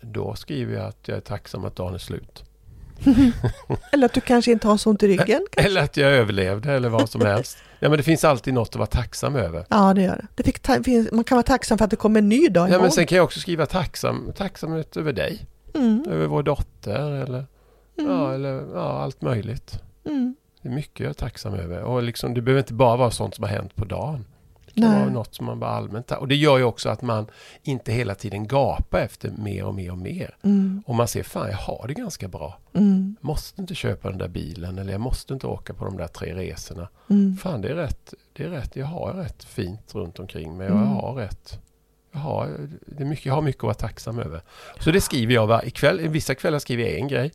då skriver jag att jag är tacksam att dagen är slut. Eller att du kanske inte har så ont i ryggen? Kanske? Eller att jag överlevde eller vad som helst. Ja men det finns alltid något att vara tacksam över. Ja, det gör det. det fick ta- man kan vara tacksam för att det kommer en ny dag Ja imorgon. men sen kan jag också skriva tacksam, tacksamhet över dig, mm. över vår dotter eller, Mm. ja, eller ja, allt möjligt. Mm. Det är mycket jag är tacksam över. Och liksom, det behöver inte bara vara sånt som har hänt på dagen. Det kan Nej. vara något som man bara allmänt... Och det gör ju också att man inte hela tiden gapar efter mer och mer och mer. Mm. Och man ser, fan jag har det ganska bra. Mm. Måste inte köpa den där bilen eller jag måste inte åka på de där tre resorna. Mm. Fan det är rätt, det är rätt, jag har rätt fint runt omkring mig. Jag Mm. har rätt. Jag har, det är mycket, jag har mycket att vara tacksam över. Så det skriver jag varje kväll. Vissa kvällar skriver jag en grej.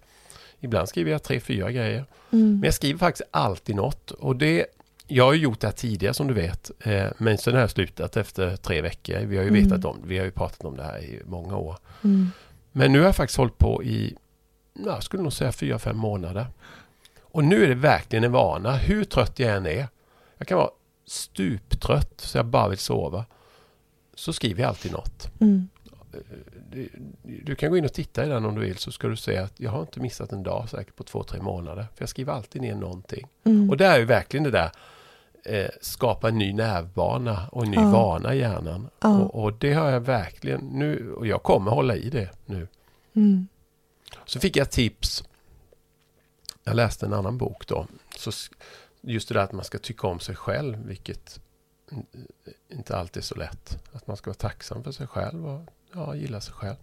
Ibland skriver jag tre, fyra grejer. Mm. Men jag skriver faktiskt alltid något. Och det, jag har ju gjort det här tidigare som du vet. Eh, men sen har jag slutat efter tre veckor. Vi har ju Mm. vetat om Vi har ju pratat om det här i många år. Mm. Men nu har jag faktiskt hållit på i, ja, jag skulle nog säga fyra, fem månader. Och nu är det verkligen en vana. Hur trött jag än är. Jag kan vara stuptrött så jag bara vill sova. Så skriver jag alltid något. Mm. Du, du kan gå in och titta i den om du vill så ska du se att jag har inte missat en dag säkert på två, tre månader. För jag skriver alltid ner någonting. Mm. Och det är ju verkligen det där eh, skapa en ny nervbana och en ny Ja. vana i hjärnan. Ja. Och, och det har jag verkligen nu och jag kommer hålla i det nu. Mm. Så fick jag tips. Jag läste en annan bok då. Så just det där att man ska tycka om sig själv, vilket inte alltid är så lätt. Att man ska vara tacksam för sig själv och ja, gilla sig själv.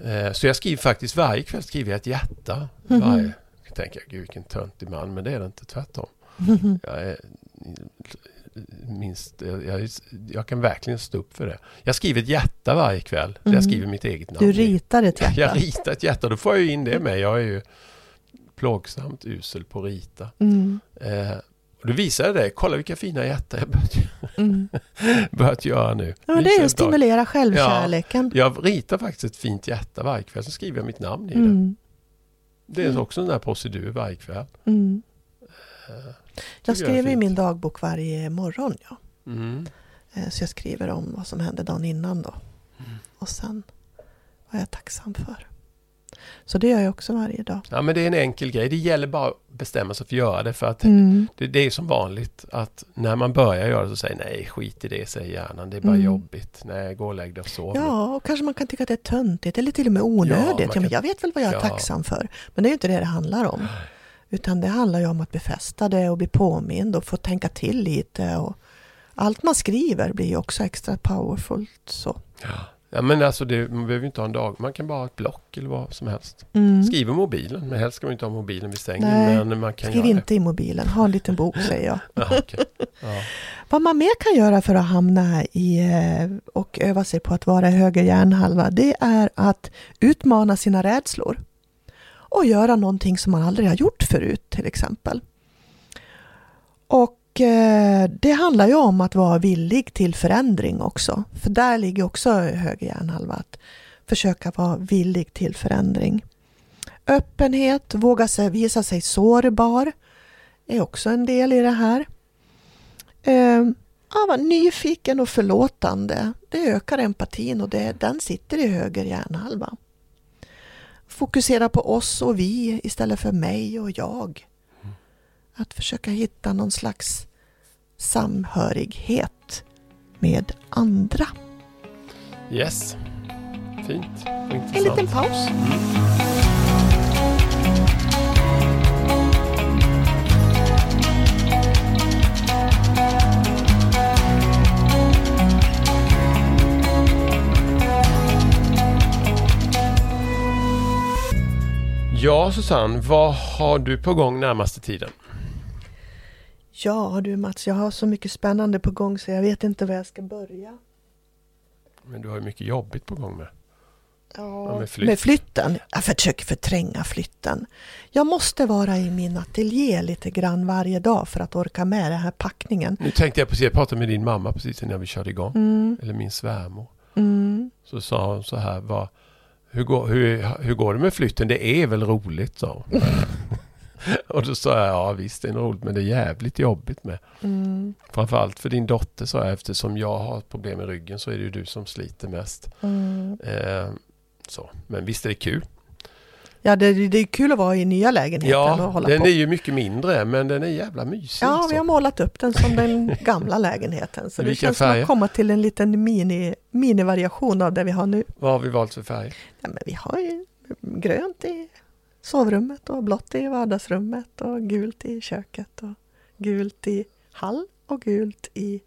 Eh, Så jag skriver faktiskt varje kväll skriver jag ett hjärta. Mhm. Varje. Jag tänker, gud vilken töntig man, men det är det inte, tvärtom. Jag, är, minst, jag, jag, jag kan verkligen stå upp för det. Jag skriver ett hjärta varje kväll. Mhm. jag skriver mitt eget namn. Du ritar ett hjärta. Jag ritar ett hjärta, då får jag ju in det med. Jag är ju plågsamt usel på att rita. Mm. Eh, och då visar jag det. Kolla vilka fina hjärtan jag börjat, Mm. börjat göra nu. Ja, det är att stimulera självkärleken. Jag ritar faktiskt ett fint hjärta varje kväll, så skriver jag mitt namn i det. Mm. Det är också en där procedur varje kväll. Mm. Eh, Jag skriver i min dagbok varje morgon. Ja. Mm. Eh, Så jag skriver om vad som hände dagen innan då. Mm. Och sen vad jag är tacksam för. Så det gör jag också varje dag. Ja, men det är en enkel grej. Det gäller bara att bestämma sig för att göra det. För att Mm. det, det är som vanligt att när man börjar göra det så säger nej, skit i det, säger hjärnan. Det är bara Mm. jobbigt. Nej, gå och lägg dig och sov. Ja, och kanske man kan tycka att det är töntigt eller till och med onödigt. Ja, men kan- jag vet väl vad jag är Ja. tacksam för. Men det är ju inte det det handlar om. Utan det handlar ju om att befästa det och bli påmind och få tänka till lite. Och allt man skriver blir ju också extra powerfult. Så. Ja, Ja, men alltså det, man behöver ju inte ha en dag. Man kan bara ha ett block eller vad som helst. Mm. Skriva mobilen, men helst ska man inte ha mobilen vid sängen. Nej, men man kan Skriv inte i mobilen, ha en liten bok säger jag. Ja, okej. ja. Vad man mer kan göra för att hamna i eh, och öva sig på att vara i höger hjärnhalva, det är att utmana sina rädslor. Och göra någonting som man aldrig har gjort förut till exempel. Och Eh, det handlar ju om att vara villig till förändring också. För där ligger också höger hjärnhalva, att försöka vara villig till förändring. Öppenhet, våga sig, visa sig sårbar är också en del i det här. Ehm, ja, vara nyfiken och förlåtande. Det ökar empatin och det, den sitter i höger hjärnhalva. Fokusera på oss och vi istället för mig och jag. Att försöka hitta någon slags samhörighet med andra. Yes. Fint och En liten paus. Ja, Susanne, vad har du på gång närmaste tiden? Ja du Mats, jag har så mycket spännande på gång så jag vet inte var jag ska börja. Men du har ju mycket jobbigt på gång med. Ja, med flytt. med flytten. Jag försöker förtränga flytten. Jag måste vara i min ateljé lite grann varje dag för att orka med den här packningen. Nu tänkte jag precis, jag pratade med din mamma precis innan vi körde igång. Mm, Eller min svärmor. mm. Så sa hon så här, vad, hur, går, hur, hur går det med flytten? Det är väl roligt, sa hon. Och då sa jag, ja visst det är roligt men det är jävligt jobbigt med. Mm, Framförallt för din dotter sa jag, eftersom jag har problem med ryggen så är det ju du som sliter mest. mm. Eh, så. Men visst är det kul. Ja, det, det är kul att vara i nya lägenheten och Ja, hålla den på. är ju mycket mindre men den är jävla mysig. Ja, vi har målat upp den som den gamla lägenheten. Så det Vilka känns som färger? att komma till en liten mini, mini-variation av det vi har nu. Vad har vi valt för färg? Ja, men vi har ju grönt i sovrummet och blått i vardagsrummet och gult i köket och gult i hall och gult i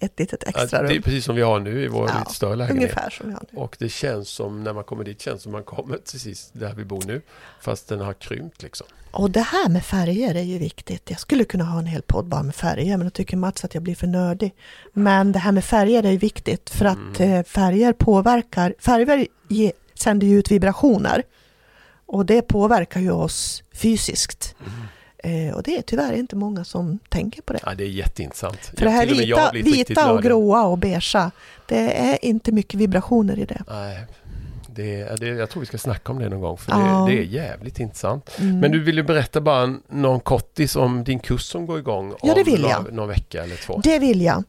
ett litet Ja, extra det är rum. precis som vi har nu i vår Ja, lite större lägenhet. Ungefär som vi har nu. Och det känns som, när man kommer dit, känns som man kommer precis där vi bor nu. Fast den har krympt liksom. Och det här med färger är ju viktigt. Jag skulle kunna ha en hel podd bara med färger, men då tycker Mats att jag blir för nördig. Men det här med färger är ju viktigt för att Mm. eh, färger påverkar, färger ge, sänder ju ut vibrationer. Och det påverkar ju oss fysiskt. Eh, och det är tyvärr inte många som tänker på det. Ja, det är jätteintressant. För det här vita, vita och gråa och beigea, det är inte mycket vibrationer i det. Nej, det, det, jag tror vi ska snacka om det någon gång för Ja. det, det är jävligt intressant. Mm. Men du ville berätta bara någon kortis om din kurs som går igång Ja, det om vill jag. någon vecka eller två. Det vill jag.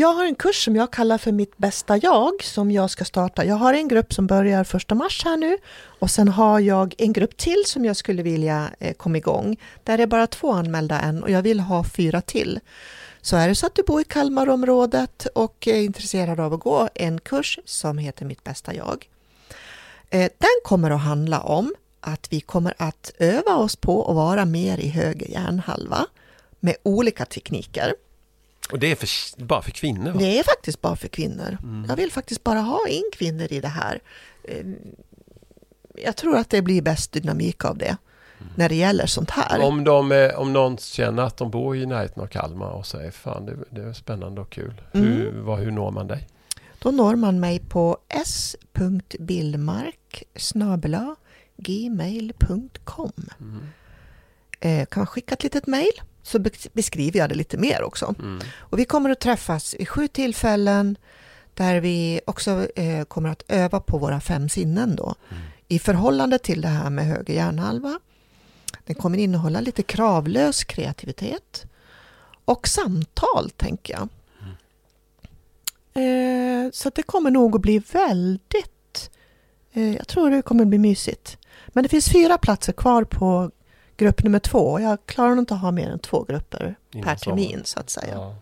Jag har en kurs som jag kallar för mitt bästa jag som jag ska starta. Jag har en grupp som börjar första mars här nu och sen har jag en grupp till som jag skulle vilja eh, komma igång. Där är bara två anmälda än och jag vill ha fyra till. Så är det så att du bor i Kalmarområdet och är intresserad av att gå en kurs som heter Mitt bästa jag. Eh, Den kommer att handla om att vi kommer att öva oss på att vara mer i höger hjärnhalva med olika tekniker. Och det är för, bara för kvinnor va? Det är faktiskt bara för kvinnor. Mm. Jag vill faktiskt bara ha in kvinnor i det här. Eh, Jag tror att det blir bäst dynamik av det när det gäller sånt här. Om, de, är- om någon känner att de bor i närheten av Kalmar och säger fan det, det är spännande och kul. Hur, Mm. vad, hur når man dig? Då når man mig på s.billmark gmail.com Mm. eh, Kan man skicka ett litet mejl så be- beskriver jag det lite mer också. Mm. Och vi kommer att träffas vid sju tillfällen där vi också eh, kommer att öva på våra fem sinnen då. Mm. I förhållande till det här med höger hjärnhalva. Den kommer innehålla lite kravlös kreativitet. Och samtal, tänker jag. Eh, så det kommer nog att bli väldigt... Eh, jag tror det kommer att bli mysigt. Men det finns fyra platser kvar på grupp nummer två. Jag klarar inte att ha mer än två grupper Innan per termin, så att säga. Ja.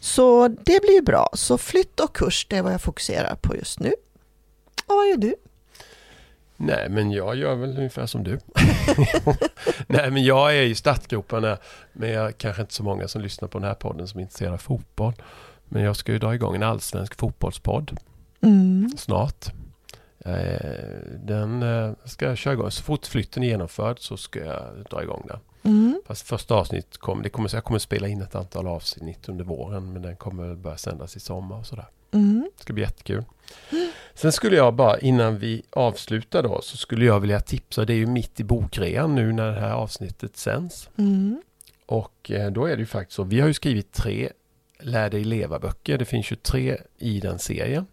Så det blir bra. Så flytt och kurs, det är vad jag fokuserar på just nu. Och vad gör du? Nej, men jag gör väl ungefär som du. Nej, men jag är i startgroparna. Men jag kanske inte så många som lyssnar på den här podden som är intresserade av fotboll. Men jag ska ju dra igång en allsvensk fotbollspodd. Mm. snart. Eh, Den eh, ska jag köra igång. Så fort flytten är genomförd så ska jag dra igång den. Mm. Fast första avsnittet kommer, det kommer, jag kommer spela in ett antal avsnitt under våren men den kommer börja sändas i sommar och sådär. Mm. Det ska bli jättekul. Sen skulle jag bara innan vi avslutar då så skulle jag vilja tipsa, det är ju mitt i bokrean nu när det här avsnittet sänds. Mm. Och eh, då är det ju faktiskt så, vi har ju skrivit tre Lär dig leva-böcker. Det finns ju tre i den serien.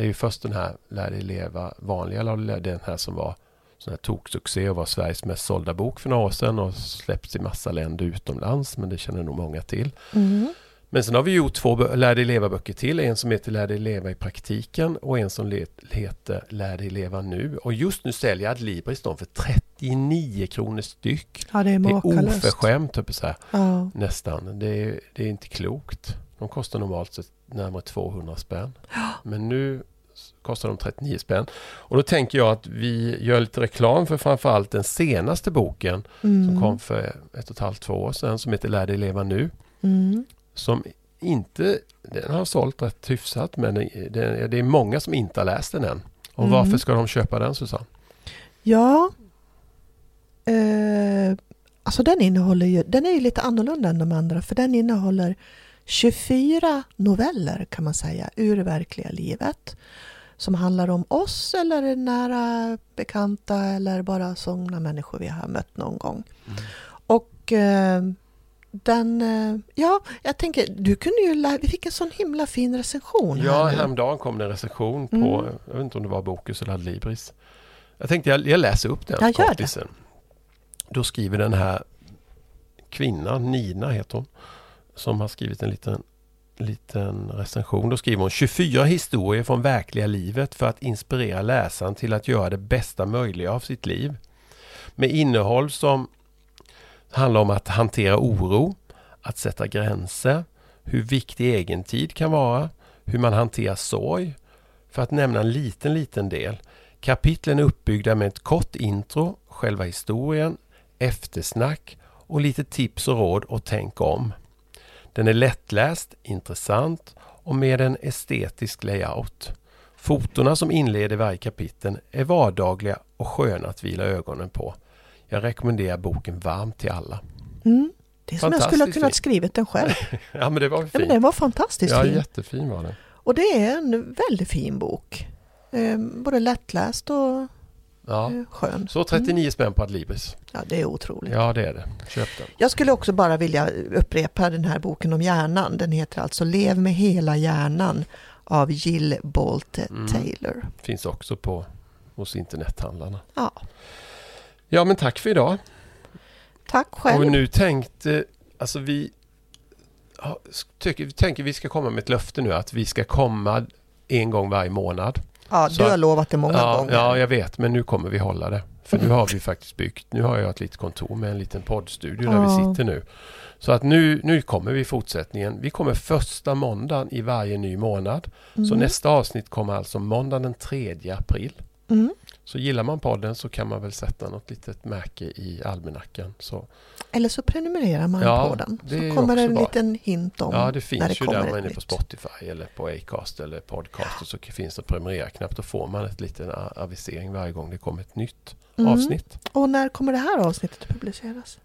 Det är ju först den här Lär dig leva vanliga, eller den här som var sån här toksuccé och var Sveriges mest sålda bok för några år sedan och släppts i massa länder utomlands, men det känner nog många till. Mm. Men sen har vi gjort två Lär dig leva-böcker till. En som heter Lär dig leva i praktiken och en som heter Lär dig leva nu. Och just nu säljer Adlibris dem för 39 kronor styck. Ja, det är Det är oförskämt, typ så här, Ja. nästan. Det är, det är inte klokt. De kostar normalt sett närmare 200 spänn. Men nu kostar de 39 spänn. Och då tänker jag att vi gör lite reklam för framförallt den senaste boken Mm. som kom för ett och ett halvt, två år sedan som heter Lär dig leva nu Mm. som inte, den har sålt rätt hyfsat men det, det är många som inte har läst den än. Och Mm. varför ska de köpa den Susanne? Ja. Eh, alltså den innehåller ju, den är ju lite annorlunda än de andra för den innehåller 24 noveller kan man säga ur det verkliga livet. Som handlar om oss eller nära bekanta eller bara sådana människor vi har mött någon gång. Mm. Och eh, den, eh, ja jag tänker, du kunde ju, vi fick en sån himla fin recension Ja, här häromdagen kom det en recension på, Mm. jag vet inte om det var Bokus eller Adlibris. Jag tänkte jag, jag läser upp den Ja, gör det. Då skriver den här kvinnan, Nina heter hon, som har skrivit en liten, liten recension. Då skriver hon 24 historier från verkliga livet för att inspirera läsaren till att göra det bästa möjliga av sitt liv. Med innehåll som handlar om att hantera oro, att sätta gränser, hur viktig egen tid kan vara, hur man hanterar sorg. För att nämna en liten, liten del. Kapitlen är uppbyggda med ett kort intro, själva historien, eftersnack och lite tips och råd och tänk om. Den är lättläst, intressant och med en estetisk layout. Fotona som inleder varje kapitel är vardagliga och sköna att vila ögonen på. Jag rekommenderar boken varmt till alla. Mm. Det är som jag skulle ha kunnat skrivit den själv. Ja men det var Ja, men den var fantastiskt Ja, fin. jättefin var den. Och det är en väldigt fin bok. Eh, både lättläst och Ja. skön. Så 39 spänn på Adlibris. Ja, det är otroligt. Ja det är det. Köp den. Jag skulle också bara vilja upprepa den här boken om hjärnan. Den heter alltså Lev med hela hjärnan av Jill Bolte Mm. Taylor. Finns också på hos internethandlarna. Ja, Ja men tack för idag. tack Och själv. nu tänkte, alltså vi tycker, tänker vi ska komma med ett löfte nu att vi ska komma en gång varje månad. Ja, så du har att- lovat det många ja, gånger. ja, jag vet men nu kommer vi hålla det. För nu har vi faktiskt byggt, nu har jag ett litet kontor med en liten poddstudio där Ja. vi sitter nu. Så att nu, nu kommer vi i fortsättningen. Vi kommer första måndagen i varje ny månad. Så Mm. nästa avsnitt kommer alltså måndagen den 3 april. Mm. Så gillar man podden så kan man väl sätta något litet märke i almanackan. Så, Eller så prenumererar man Ja, på den. Så kommer det en bra. liten hint om ja, det när finns det ju kommer där man är nytt. på Spotify eller på Acast eller Podcast och så finns det prenumerera-knapp. Då får man ett liten avisering varje gång det kommer ett nytt Mm. avsnitt. Och när kommer det här avsnittet publiceras?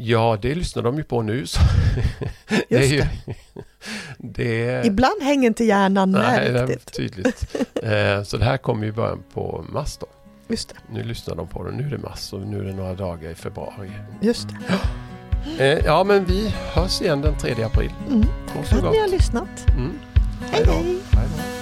Ja, det lyssnar de ju på nu. Så det Just ju, det. det är, Ibland hänger inte hjärnan med nej, det är riktigt. tydligt. Eh, så det här kommer ju början på mars då. Just det. Nu lyssnar de på det. Nu är det mars och nu är det några dagar i februari. Just det. Eh, ja, men vi hörs igen den 3 april. Mm. Och så Att gott. ni har lyssnat. Mm. Hej då. Hej då.